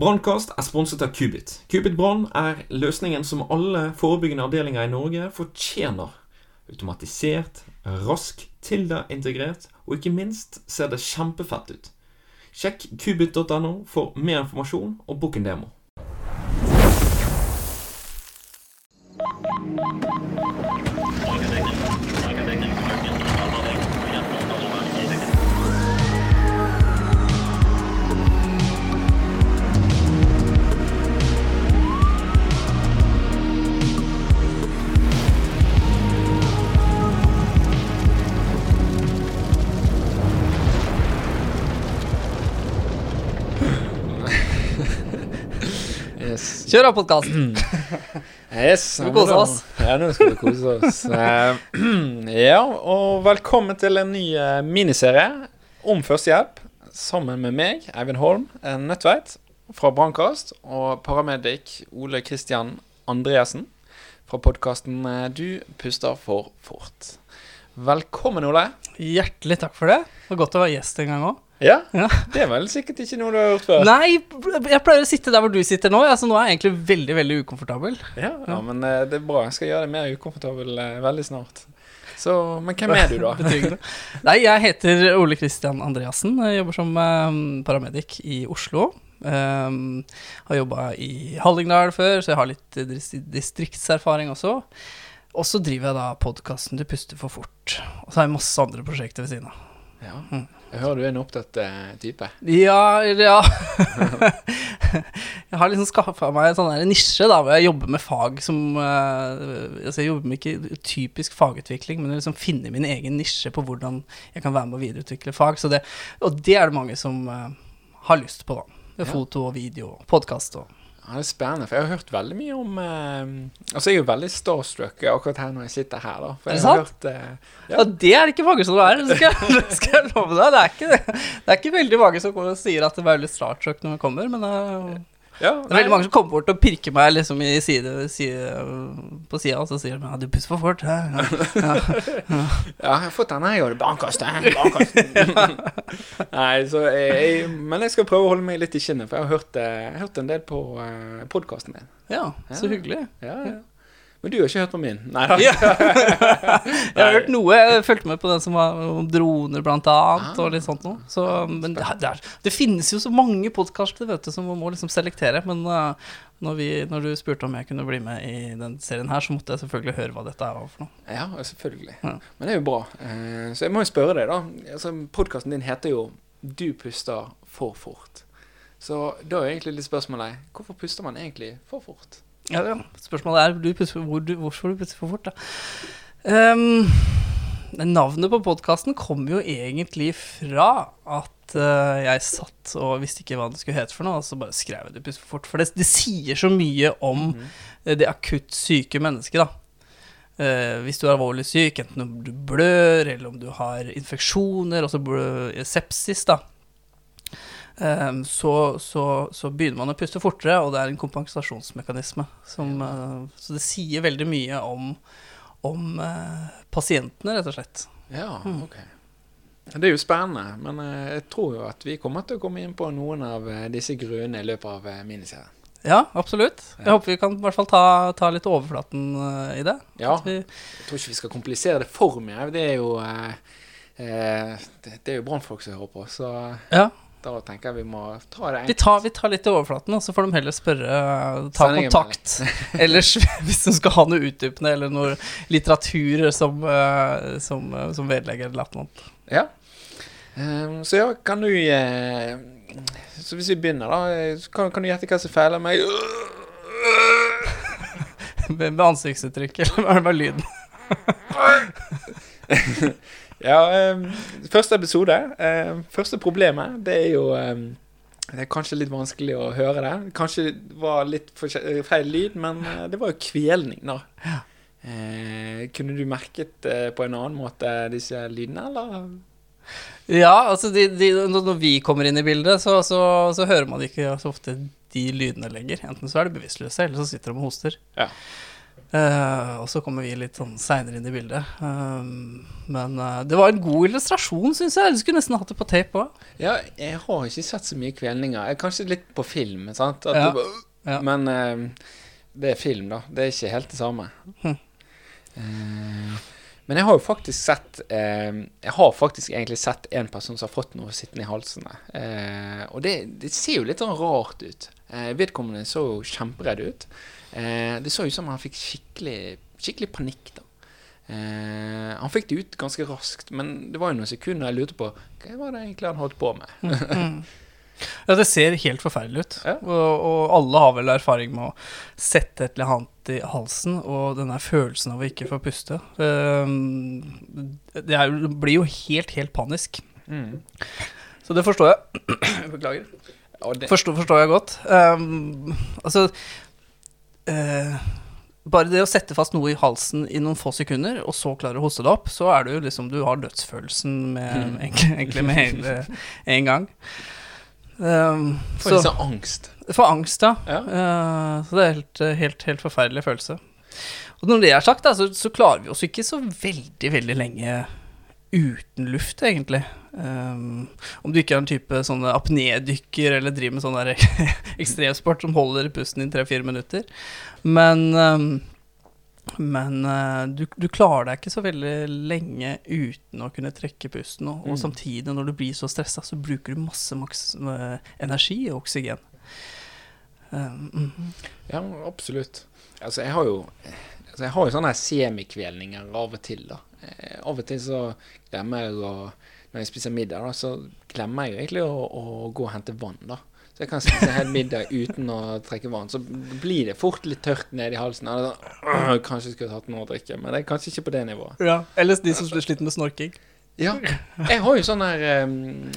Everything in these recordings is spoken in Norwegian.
Brannkast er sponset av Kubit. Kubit Brann er løsningen som alle forebyggende avdelinger i Norge fortjener. Automatisert, rask, Tilda integrert, og ikke minst ser det kjempefett ut. Sjekk kubit.no for mer informasjon og book en demo. Kjør da, podkast. yes. Skal vi kose oss? Ja, nå skal vi kose oss. Eh, ja, og velkommen til en ny eh, miniserie om førstehjelp. Sammen med meg, Eivind Holm eh, Nødtveit fra Brannkast, og paramedic Ole Kristian Andreassen fra podkasten Du puster for fort. Velkommen, Ole. Hjertelig takk for det. Det var godt å være gjest en gang òg. Ja, Ja. det er vel sikkert ikke noe du har gjort før? Nei, jeg pleier å sitte der hvor du sitter nå. Altså, nå er jeg egentlig veldig veldig ukomfortabel. Ja, ja, men eh, det er bra. Jeg skal gjøre deg mer ukomfortabel eh, veldig snart. Så, men hvem er du, da? Nei, jeg heter Ole Kristian Andreassen. Jeg jobber som um, paramedic i Oslo. Um, har jobba i Hallingdal før, så jeg har litt distriktserfaring også. Og så driver jeg da podkasten Du puster for fort. Og så har jeg masse andre prosjekter ved siden av. Ja. Mm. Jeg hører du er en opptatt uh, type. Ja, ja Jeg har liksom skaffa meg en sånn nisje da hvor jeg jobber med fag som uh, Altså, jeg jobber med ikke typisk fagutvikling, men liksom finne min egen nisje på hvordan jeg kan være med å videreutvikle fag. Så det, og det er det mange som uh, har lyst på, da. Foto og video og podkast og Ja, det er spennende, for jeg har hørt veldig mye om eh, Altså, jeg er jo veldig starstruck akkurat her når jeg sitter her, da. For Er det sant? hørt eh, Ja, det er det ikke mange som er, det skal, det skal jeg love deg. Det er ikke, det er ikke veldig mange som kommer og sier at det er veldig starstruck når vi kommer, men eh, Ja, Det er veldig mange som kommer bort og pirker meg liksom i side, side, på sida, og så sier de ja, du pusser for fort. Ja, ja. ja, jeg har fått denne, jeg gjør det den. Nei, så jeg, jeg, men jeg skal prøve å holde meg litt i skinnet, for jeg har hørt, eh, jeg har hørt en del på uh, podkasten din. ja, så hyggelig. Ja, ja. Men du har ikke hørt på min? Nei da. Jeg har hørt noe, jeg fulgte med på den som var om droner blant annet, Ah. og litt sånt noe. Så, men det, det, er, det finnes jo så mange podkaster, som man må liksom selektere. Men uh, når, vi, når du spurte om jeg kunne bli med i den serien her, så måtte jeg selvfølgelig høre hva dette er for noe. Ja, selvfølgelig. Ja. Men det er jo bra. Uh, så jeg må jo spørre deg, da. Altså, Podkasten din heter jo 'Du puster for fort'. Så da er egentlig litt spørsmålet hvorfor puster man egentlig for fort? Ja, ja. Spørsmålet er du pusser, hvor du, hvorfor du pusser for fort, da. Um, navnet på podkasten kom jo egentlig fra at uh, jeg satt og visste ikke hva det skulle hete for noe, og så bare skrev jeg det plutselig for fort'. For det, det sier så mye om mm. det akutt syke mennesket, da. Uh, hvis du er alvorlig syk, enten om du blør, eller om du har infeksjoner, altså blø, sepsis, da. Ehm, så, så, så begynner man å puste fortere, og det er en kompensasjonsmekanisme. Som, eh, så det sier veldig mye om, om eh, pasientene, rett og slett. Ja, Mm. ok. Det er jo spennende, men eh, jeg tror jo at vi kommer til å komme inn på noen av disse gruene i løpet av miniserien. Ja, absolutt. Jeg håper vi kan i hvert fall ta, ta litt overflaten uh, i det. Ja, jeg tror ikke vi skal komplisere det for mye. Det er jo uh, uh, det, det er jo brannfolk som hører på, så ja, da tenker jeg vi må ta det vi tar, vi tar litt i overflaten, og så får de heller spørre, eh, ta Send kontakt. Ellers, hvis de skal ha noe utdypende eller noe litteratur som, eh, som, eh, som vedlegg eller noe. Ja. Ehm, så ja, kan du Så hvis vi begynner, da. Kan, kan du gjette hva som feiler meg? Med, med ansiktsuttrykk, eller er det med lyden? Ja, um, første episode. Um, første problemet, det er jo um, Det er kanskje litt vanskelig å høre det. Kanskje det var litt feil lyd, men uh, det var jo kvelning, da. Eh, kunne du merket uh, på en annen måte disse lydene, eller? Ja, altså de, de, når vi kommer inn i bildet, så, så, så hører man ikke så ofte de lydene lenger. Enten så er de bevisstløse, eller så sitter de og hoster. Eh, og så kommer vi litt sånn seinere inn i bildet. Um, men uh, det var en god illustrasjon, syns jeg. Du skulle nesten hatt det på tape òg. Ja, jeg har ikke sett så mye kvelninger. Kanskje litt på film, sant? Ja. bare, Ja. Men uh, det er film, da. Det er ikke helt det samme. Hm. Men jeg har jo faktisk sett Jeg har faktisk egentlig sett en person som har fått noe sittende i halsene. Eh, og det, det ser jo litt sånn rart ut. Vedkommende så jo kjemperedd ut. Eh, det så ut som han fikk skikkelig, skikkelig panikk, da. Eh, han fikk det ut ganske raskt, men det var jo noen sekunder jeg lurte på hva var det egentlig han holdt på med. Mm. Ja, det ser helt forferdelig ut. Ja. Og, og alle har vel erfaring med å sette et eller annet i halsen, og den der følelsen av å ikke få puste. Um, det, er, det blir jo helt, helt panisk. Så det forstår jeg. Beklager. Det, Forstår, forstår jeg godt. Um, altså eh, Bare det å sette fast noe i halsen i noen få sekunder, og så klare å hoste det opp, så er det jo liksom Du har dødsfølelsen med, Mm. egentlig, egentlig med hele en gang. Um, så, litt sånn angst. for angst, ja. Ja. Uh, så det er helt, helt, helt forferdelig følelse. Og når det er sagt, da, så, så klarer vi oss ikke så veldig, veldig lenge uten luft, egentlig. Um, om du ikke er en type sånne apnédykker eller driver med sånn ekstremsport som holder pusten i tre-fire minutter. Men, um, men uh, du, du klarer deg ikke så veldig lenge uten å kunne trekke pusten. Og, og Mm. samtidig, når du blir så stressa, så bruker du masse maks eh, energi og oksygen. Ja, absolutt. Altså, jeg har jo altså, Jeg har jo sånne semikvelninger av og til, da. Eh, av og til så glemmer jeg å Når jeg spiser middag, da, så glemmer jeg egentlig å, å gå og hente vann, da. Så jeg kan spise hel middag uten å trekke vann. Så blir det fort litt tørt ned i halsen. Eller, da, kanskje jeg skulle tatt noe å drikke, men det er kanskje ikke på det nivået. Ja, Eller de som sliter med snorking. Ja, jeg har jo sånn her um,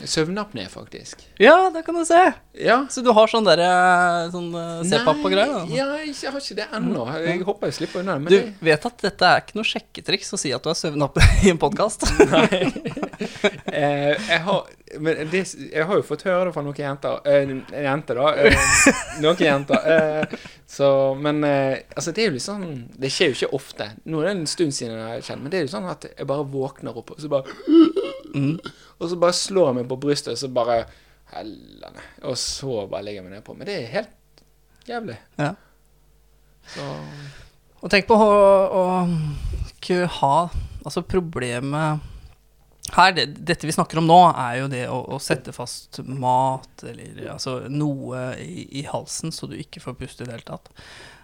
søvnapné, faktisk. Ja, det kan du se. Ja. Så du har sånn derre sånn uh, C-pappa-greie? da? Nei, Ja, jeg har ikke det ennå. Jeg håper jeg slipper unna Du jeg... vet at dette er ikke noe sjekketriks å si at du har søvnapné i en podkast? Nei. eh, jeg, har, men det, jeg har jo fått høre det fra noen jenter. Øh, en jente, da. Øh, noen jenter. Øh, så, men eh, altså, det er jo litt sånn Det skjer jo ikke ofte. Nå er det en stund siden jeg har kjent, men det er jo sånn at jeg bare våkner opp, og så bare Mm. Og så bare slår jeg meg på brystet, og så bare Hellene. Og så bare legger jeg meg nedpå. Men det er helt jævlig. Ja. Så Og tenk på å, å ikke ha Altså, problemet her, det, dette vi snakker om nå, er jo det å, å sette fast mat eller altså noe i, i halsen så du ikke får puste i det hele tatt.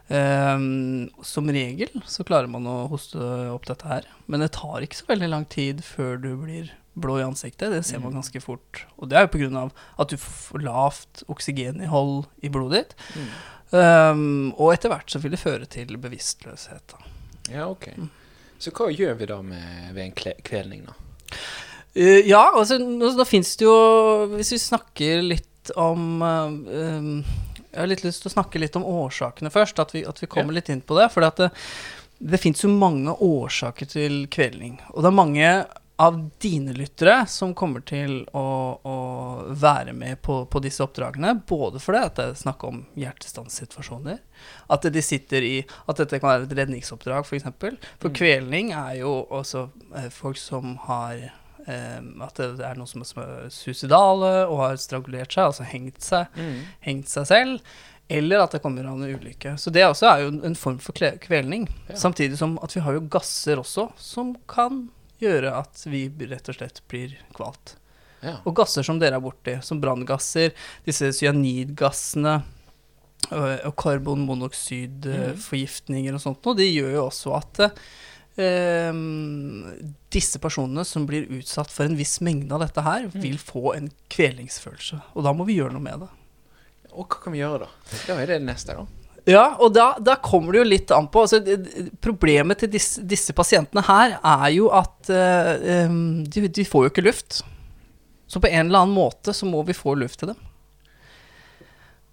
Um, som regel så klarer man å hoste opp dette her, men det tar ikke så veldig lang tid før du blir blå i ansiktet. Det ser man ganske fort. Og det er jo av at du får lavt oksygeninnhold i blodet ditt. mm. Ehm, og etter hvert så vil det føre til bevisstløshet. Da. Ja, ok. Så hva gjør vi da med, ved en kvelning, da? Eh, ja, altså nå, nå fins det jo Hvis vi snakker litt om uh, um, Jeg har litt lyst til å snakke litt om årsakene først. At vi, at vi kommer litt inn på det. For det, det fins jo mange årsaker til kvelning. Og det er mange av dine lyttere som kommer til å, å være med på, på disse oppdragene. Både fordi at det er snakk om hjertestanssituasjoner. At de sitter i At dette kan være et redningsoppdrag, f.eks. For, eksempel. for Mm. kvelning er jo også eh, folk som har eh, At det er noen som er- suicidale og har strangulert seg, altså hengt seg, hengt seg selv. Eller at det kommer av en ulykke. Så det også er jo en form for kvelning. Ja. Samtidig som at vi har jo gasser også som kan gjøre at vi rett og slett blir kvalt. Ja. Og gasser som dere er borti, som branngasser, disse cyanidgassene og, karbonmonoksidforgiftninger og sånt, noe, de gjør jo også at eh, disse personene som blir utsatt for en viss mengde av dette her, vil få en kvelingsfølelse. Og da må vi gjøre noe med det. Og hva kan vi gjøre da? Da er det neste, da. Ja, og da, da kommer det jo litt an på altså, Problemet til disse, disse pasientene her er jo at uh, de, de får jo ikke luft. Så på en eller annen måte så må vi få luft til dem.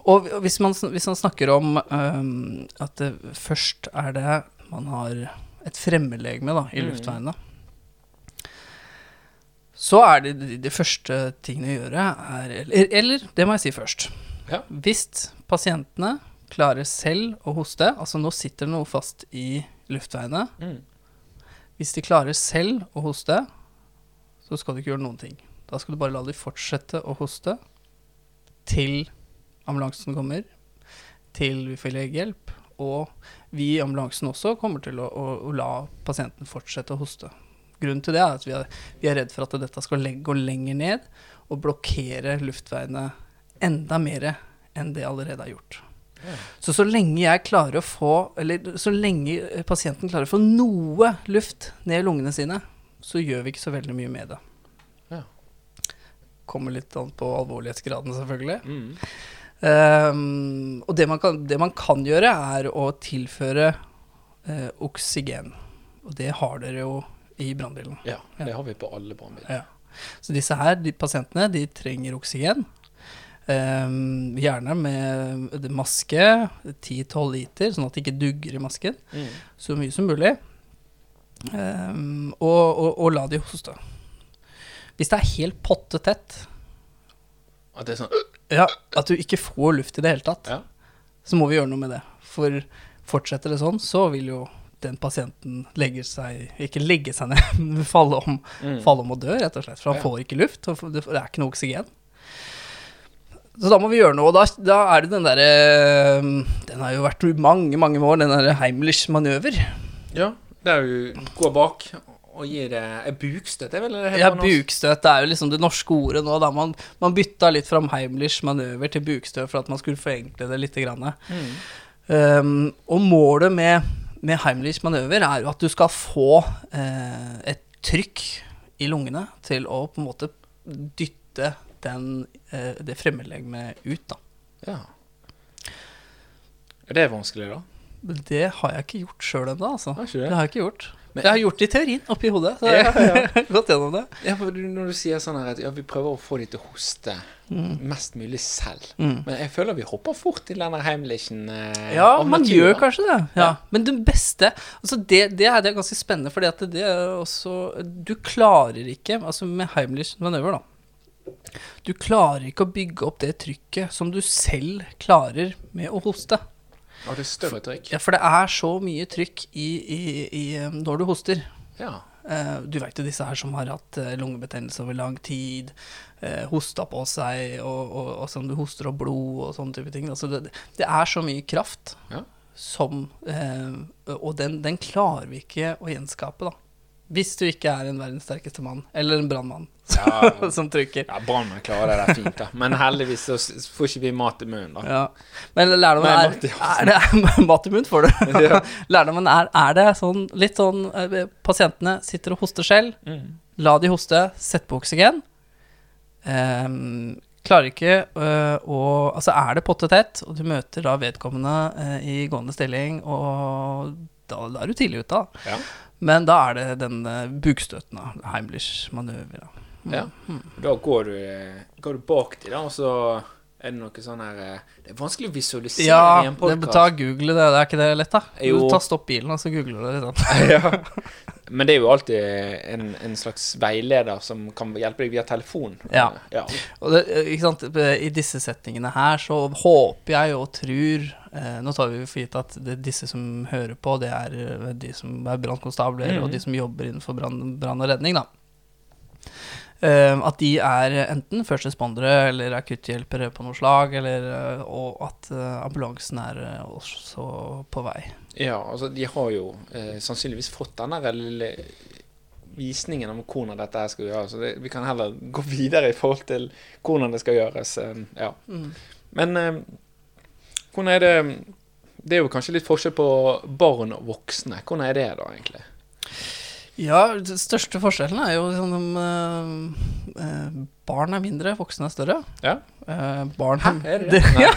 Og hvis man, hvis man snakker om em, at det først er det man har et fremmedlegeme da, i Mm. luftveiene, så er det de, de første tingene å gjøre er Eller, eller det må jeg si først. Ja. Hvis pasientene klarer selv å hoste Altså, nå sitter det noe fast i luftveiene. Mm. Hvis de klarer selv å hoste, så skal du ikke gjøre noen ting. Da skal du bare la de fortsette å hoste til ambulansen kommer, til vi får legehjelp, og vi i ambulansen også kommer til å, å, å la pasienten fortsette å hoste. Grunnen til det er at vi er, vi er redd for at dette skal gå lenger ned og blokkere luftveiene enda mer enn det allerede er gjort. Så så lenge jeg klarer å få Eller så lenge pasienten klarer å få noe luft ned i lungene sine, så gjør vi ikke så veldig mye med det. Ja. Kommer litt an på alvorlighetsgraden, selvfølgelig. Mm. Um, og det man, kan, det man kan gjøre, er å tilføre uh, oksygen. Og det har dere jo i brannbilen. ja, det har vi på alle brannbiler. Ja. Så disse her, de pasientene, de trenger oksygen. Ehm, gjerne med maske, 10-12 liter, sånn at det ikke dugger i masken. Mm. Så mye som mulig. Um, og, og, og la de hoste. Hvis det er helt pottetett, At det er sånn ja, at du ikke får luft i det hele tatt, Ja. så må vi gjøre noe med det. For fortsetter det sånn, så vil jo den pasienten legge seg Ikke legge seg ned, men falle om, mm. falle om og dø, rett og slett. For han Ja. får ikke luft, og det er ikke noe oksygen. Så da må vi gjøre noe. Og da, da er det den derre Den har jo vært i mange, mange år, den derre Heimlich-manøver. Ja, det er jo gå bak og gi det en bukstøt. Det er vel det Ja, heter norsk? bukstøt det er jo liksom det norske ordet nå. Da man, man bytta litt fra Heimlich manøver til bukstøt for at man skulle forenkle det litt. Grann. Mm. Um, og målet med, med Heimlich manøver er jo at du skal få eh, et trykk i lungene til å på en måte dytte den, eh, det fremmedlegemet ut, da. Ja. Er det vanskelig, da? Det har jeg ikke gjort sjøl ennå, altså. Det det? har jeg ikke gjort. Men- jeg har gjort det i teorien, oppi hodet. Så jeg har gått gjennom det. Ja, for når du sier sånn her at ja, vi prøver å få de til å hoste Mm. mest mulig selv. Mm. Men jeg føler vi hopper fort i denne Heimlichen eh, Ja, man natur, gjør kanskje det. Ja. Men det beste altså det, det, er, det er ganske spennende, fordi at det er også Du klarer ikke, altså med Heimlich manøver, da Du klarer ikke å bygge opp det trykket som du selv klarer med å hoste. Ja, det er større trykk. Ja, for det er så mye trykk i, i, i eh, når du hoster. Ja. Eh, du vet jo disse her som har hatt eh, lungebetennelse over lang tid, hosta på seg, og, og, og som du hoster opp blod og sånne type ting. Altså det, det er så mye kraft Ja. som Og den, den klarer vi ikke å gjenskape, da. Hvis du ikke er en verdens sterkeste mann, eller en brannmann, Ja. som trykker. Ja, Brannmenn klarer det fint, da. Men heldigvis så får ikke vi mat i munnen, da. Ja. Men lærdommen er, er det, Mat i munnen får du. Ja. Lærdommen er, er det sånn litt sånn eh, Pasientene sitter og hoster selv. Mm. La de hoste, sett på oksygen. Um, klarer ikke øh, å Altså, er det pottetett, og du møter da vedkommende eh, i gående stilling, og da, da er du tidlig ute, da. Ja. Men da er det den uh, bukstøten, av Heimlich manøver. Da. Mm. Ja. Da går du, eh, går du bak til, da, og så er det noe sånn her eh, Det er vanskelig å visualisere Ja, i en podkast. ta google det. Det er ikke det lett, da? Jo. Du tar stopp bilen, og så googler du det. Liksom. ja. Men det er jo alltid en, en slags veileder som kan hjelpe deg via telefon. Ja. ja. Og det, eh, ikke sant, I disse settingene her så håper jeg og tror eh, Nå tar vi for gitt at det, disse som hører på, det er eh, de som er brannkonstabler, mm. og de som jobber innenfor brann og redning, da. Eh, at de er enten først respondere eller akutthjelpere på noe slag, eller, eh, og at eh, ambulansen er eh, også på vei. Ja, altså de har jo eh, sannsynligvis fått den der lille visningen om hvordan dette her skal gjøres. Så det, vi kan heller gå videre i forhold til hvordan det skal gjøres. eh, ja. Men eh, hvordan er det Det er jo kanskje litt forskjell på barn og voksne. Hvordan er det da, egentlig? Ja, den største forskjellen er jo sånn om eh, eh, Barn er mindre, voksne er større. Ja. Eh, barn Hæ, er det det? Ja.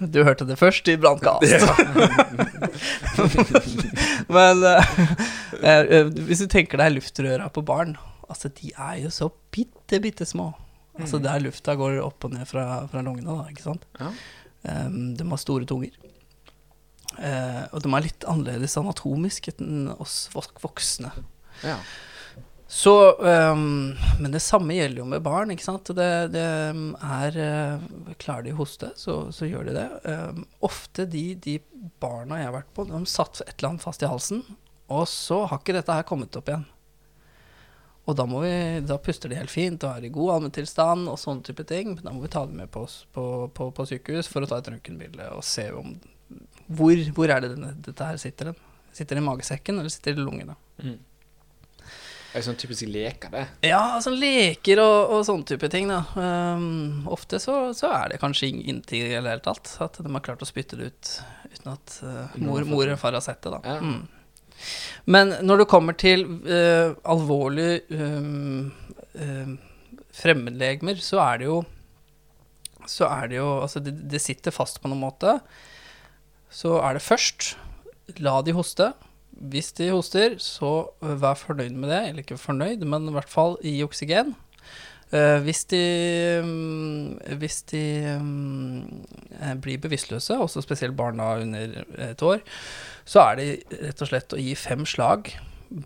Du hørte det først i Brannkast. Men eh, eh, hvis du tenker deg luftrøra på barn, altså de er jo så bitte, bitte små. Altså Mm. der lufta går opp og ned fra, fra lungene, da, ikke sant. Ja. Um, de har store tunger. Eh, og de er litt annerledes anatomisk enn oss voksne. Ja. Så um, Men det samme gjelder jo med barn, ikke sant. Det, det er eh, Klarer de å hoste, så, så gjør de det. Um, ofte de, de barna jeg har vært på, de satt et eller annet fast i halsen, og så har ikke dette her kommet opp igjen. Og da, må vi, da puster de helt fint og er i god allmenntilstand og sånne type ting. Da må vi ta dem med på, på, på, på sykehus for å ta et røntgenbilde og se om hvor, hvor er det denne, dette her sitter den. Sitter det i magesekken, eller sitter det i lungene? Mm. Det er sånn typisk leker, det. Ja, sånn leker og, og sånne type ting, da. Um, ofte så, så er det kanskje inntil i det hele tatt. At de har klart å spytte det ut uten at uh, mor, mor eller far har sett det, da. Ja. Mm. Men når det kommer til uh, alvorlige um, uh, fremmedlegemer, så er det jo Så er det jo Altså, det, det sitter fast på noen måte. Så er det først La de hoste. Hvis de hoster, så øh, vær fornøyd med det. Eller ikke fornøyd, men i hvert fall gi oksygen. Uh, hvis de, um, hvis de eh, blir bevisstløse, også spesielt barn da under et år, så er det rett og slett å gi fem slag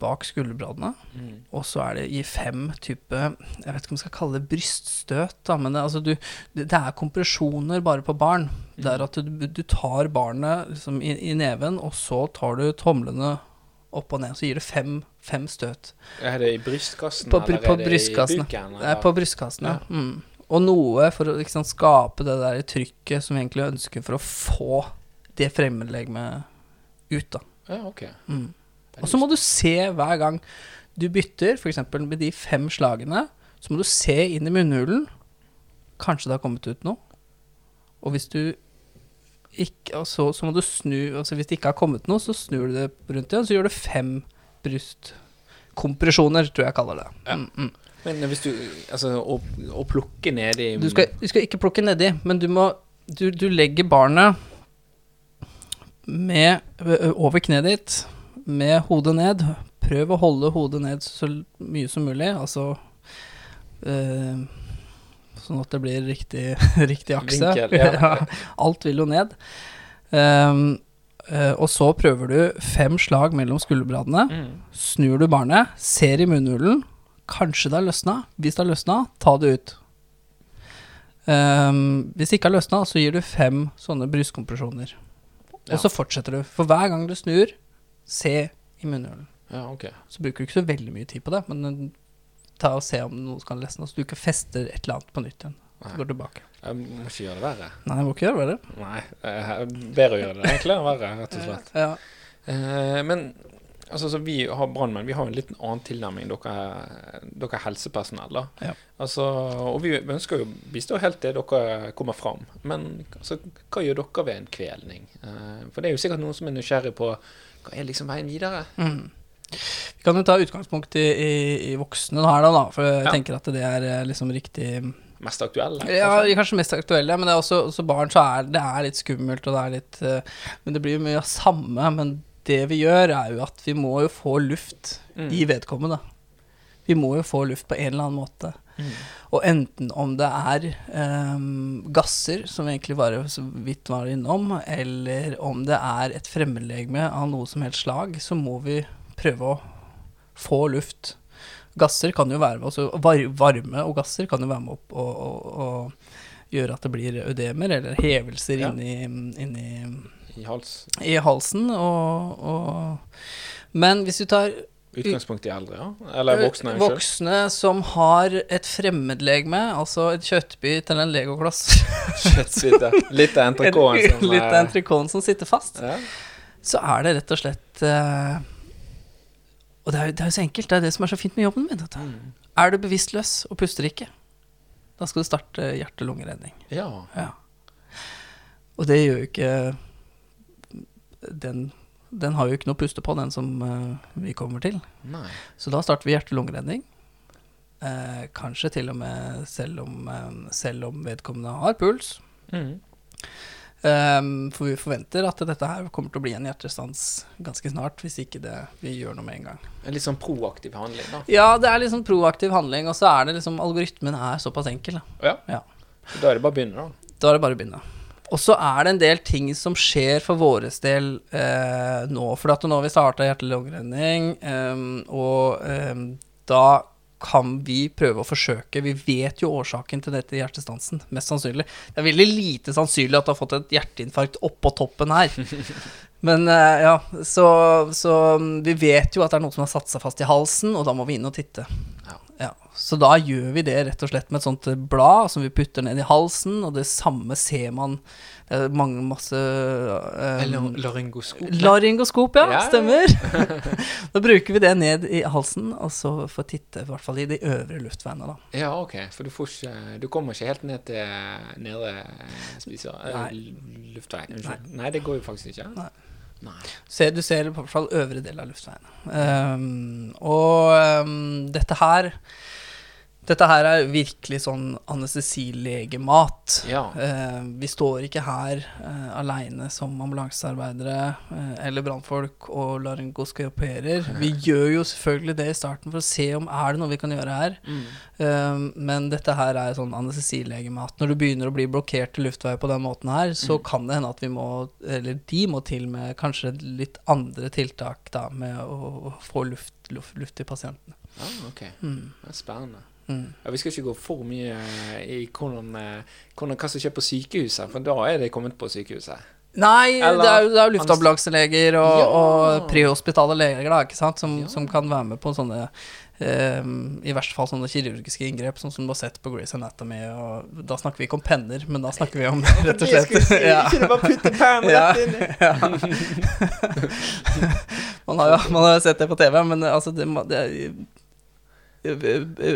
bak skulderbladene. Mm. Og så er det i fem type Jeg vet ikke om jeg skal kalle det bryststøt, da, men det, altså du, det, det er kompresjoner bare på barn. Det er at du, du tar barnet liksom i, i neven, og så tar du tomlene opp og ned. Så gir det fem, fem støt. Er det i brystkassen, På eller på er det brystkassen. i buken? Det er på brystkassen, ja. Mm. Og noe for å liksom, skape det der trykket som vi egentlig ønsker for å få det fremmedlegemet ut, da. Ja, ok. Mm. Og så må du se hver gang du bytter, f.eks. med de fem slagene, så må du se inn i munnhulen. Kanskje det har kommet ut noe. Og hvis du ikke så, så må du snu Altså hvis det ikke har kommet noe, så snur du det rundt igjen, så gjør du fem brystkompresjoner, tror jeg jeg kaller det. Ja. Mm, mm. Men hvis du Altså, å, å plukke nedi Du skal, du skal ikke plukke nedi, men du må Du, du legger barnet med over kneet ditt, med hodet ned. Prøv å holde hodet ned så mye som mulig, altså øh, Sånn at det blir riktig, riktig akse. Vinkel, ja. Alt vil jo ned. Um, eh, og så prøver du fem slag mellom skulderbladene. mm. Snur du barnet, ser i munnhulen. Kanskje det har løsna. Hvis det har løsna, ta det ut. Um, hvis det ikke har løsna, så gir du fem sånne brystkompresjoner. Ja. Og så fortsetter du. For hver gang du snur, se i munnhulen. Ja, ok. Så bruker du ikke så veldig mye tid på det, men eh, ta og se om noe kan lesne, så du ikke fester et eller annet på nytt igjen. Så går du tilbake. Jeg må ikke gjøre det verre. Nei, jeg må ikke gjøre det. verre. Nei, eh, bedre å gjøre det egentlig enn verre, rett og slett. Ja. Eh, men altså, så vi har brannmenn, vi har en litt annen tilnærming, dere, dere er helsepersonell. da. Ja. Altså, og vi ønsker jo å bistå helt til dere kommer fram. Men altså, hva gjør dere ved en kvelning? Eh, for det er jo sikkert noen som er nysgjerrig på hva er liksom veien videre? Mm. Vi kan jo ta utgangspunkt i, i, i voksne her, da, da, for jeg Ja. tenker at det er eh, liksom riktig Mest aktuelle? Ja, kanskje? kanskje mest aktuelle, men det er også, også barn, så er det er litt skummelt, og det er litt eh, Men det blir jo mye av samme. Men det vi gjør, er jo at vi må jo få luft Mm. i vedkommende. Vi må jo få luft på en eller annen måte. Mm. Og enten om det er um, gasser, som egentlig bare så vidt var innom, eller om det er et fremmedlegeme av noe som helst slag, så må vi prøve å få luft. Gasser kan jo være med, altså var, varme og gasser kan jo være med opp og, og, og gjøre at det blir ødemer eller hevelser Ja. inni, inni I hals. i halsen. Og, og Men hvis du tar Utgangspunkt i eldre, ja? Eller voksne? unnskyld. voksne som har et fremmedlegeme, altså et kjøttbit eller en legokloss. Litt av entrecôten som Litt av eh, entrecôten som sitter fast, ja. så er det rett og slett eh, Og det er, det er jo så enkelt, det er det som er så fint med jobben min. Mm. Er du bevisstløs og puster ikke, da skal du starte hjerte-lungeredning. ja. Ja. Og det gjør jo ikke den, den har jo ikke noe puste på, den som uh, vi kommer til. Nei. Så da starter vi hjerte-lungeredning. Eh, kanskje til og med selv om, eh, selv om vedkommende har puls. Mm. Eh, for vi forventer at dette her kommer til å bli en hjertestans ganske snart, hvis ikke det, vi gjør noe med en gang. En litt sånn proaktiv handling, da. Ja, det er litt sånn proaktiv handling, og så er det liksom algoritmen er såpass enkel. Da, Ja. Ja. Da er det bare å begynne, da. da er det bare å begynne. Og så er det en del ting som skjer for våres del eh, nå. For at nå har vi starta hjerte-lungeredning, eh, og eh, da kan vi prøve å forsøke Vi vet jo årsaken til dette hjertestansen, mest sannsynlig. Det er veldig lite sannsynlig at du har fått et hjerteinfarkt oppå toppen her. Men eh, ja, så, så mm, vi vet jo at det er noe som har satt seg fast i halsen, og da må vi inn og titte. Ja. Så da gjør vi det rett og slett med et sånt blad som vi putter ned i halsen, og det samme ser man. Det er mange masse um, laryngoskop. Laryngoskop, ja. Ja, ja. Stemmer. da bruker vi det ned i halsen, og så får titte i hvert fall i de øvre luftveiene, da. Ja, ok. For du, får ikke, du kommer ikke helt ned til nedre spiser... eh, Nei. Luftvei. Unnskyld. Nei. det går jo faktisk ikke. Nei. Nei. Ser, du ser i hvert fall øvre del av luftveiene. Um, og um, dette her Dette her er virkelig sånn anestesilegemat. Ja. Eh, vi står ikke her eh, aleine som ambulansearbeidere eh, eller brannfolk og laryngoskoperer. Vi gjør jo selvfølgelig det i starten for å se om er det noe vi kan gjøre her. Mm. Eh, men dette her er sånn anestesilegemat. Når du begynner å bli blokkert i luftveier på den måten her, så Mm. kan det hende at vi må, eller de må til med kanskje litt andre tiltak da, med å, få luft, luft, luft til pasientene. Ah, ok. Mm. Det er spennende. Mm. Ja, vi skal ikke gå for mye eh, i hvordan, eh, hvordan, hva som skjer på sykehuset, for da er det kommet på sykehuset. Nei, Eller- det er jo, det er jo luftambulanseleger og, Ja. og prehospitale leger da? Som, Ja. som kan være med på sånne um, I verste fall sånne kirurgiske inngrep, sånn som du har sett på Grace Anatomy. Og da snakker vi ikke om penner, men da snakker vi om rett og slett ja. Ikke det bare putte rett man, har jo, man har sett det på TV, men altså det, det i, i, i,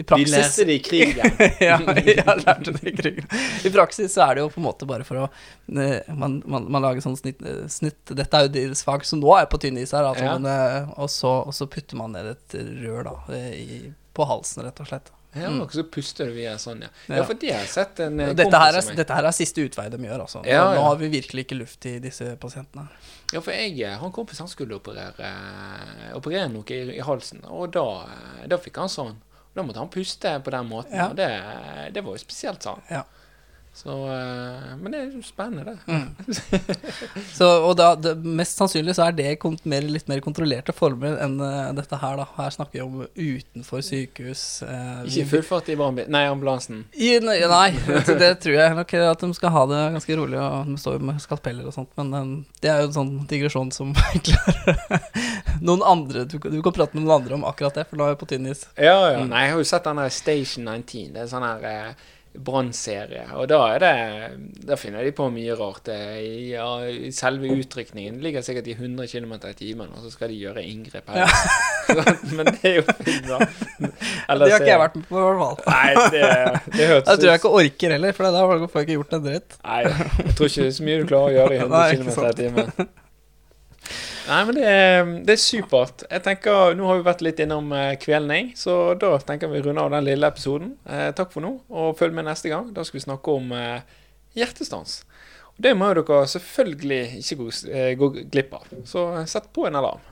i Vi leser det i krigen. ja, jeg lærte det i krigen. I praksis så er det jo på en måte bare for å eh, Man, man, man lager sånn snitt, eh, snitt Dette er jo deres fag som nå er på tynn is her, altså, Ja. men, eh, og, så, og så putter man ned et rør da eh, i, på halsen, rett og slett. Ja, Mm. så puster du via sånn, ja. Ja. Ja, for det har jeg sett en ja, Dette kompis her, er, dette her er siste utvei de gjør, altså. Ja, Nå har vi virkelig ikke luft i disse pasientene. Ja, for jeg han har en kompis han skulle operere, eh, operere noe i, i halsen, og da, eh, da fikk han sånn. Da måtte han puste på den måten, og det, det var jo spesielt, sa han. Ja. Så, eh, men det er jo spennende, det. Mm. Så, og da, det, mest sannsynlig så er det mer, litt mer kontrollerte former enn uh, dette her, da. Her snakker vi om utenfor sykehus. Uh, Ikke vi- full fart i. Nei, ambulansen. I, nei, nei det tror jeg nok at de skal ha det ganske rolig, og de står jo med skalpeller og sånt, men um, det er jo en sånn digresjon som Noen andre du, du kan prate med noen andre om akkurat det, for nå er jeg på tynn is. Ja, ja. Mm. Nei, jeg har jo sett den der Station 19. Det er sånn her eh, brannserie. Og da er det Da finner de på mye rart. Ja, selve utrykningen ligger sikkert i 100 km i timen, og så skal de gjøre inngrep her. Men det er jo fint, da. Eller det har ikke jeg vært med på, i hvert fall. Nei, det, det hørtes Jeg tror jeg ikke orker heller, for da får jeg ikke gjort en dritt. Nei, jeg tror ikke det er så mye du klarer å gjøre i 100 km i timen. Nei, men det er, det er supert. Jeg tenker, Nå har vi vært litt innom eh, kvelning, så da tenker vi runde av den lille episoden. Eh, takk for nå, og følg med neste gang. Da skal vi snakke om eh, hjertestans. Og Det må jo dere selvfølgelig ikke gå, eh, gå glipp av. Så sett på en alarm.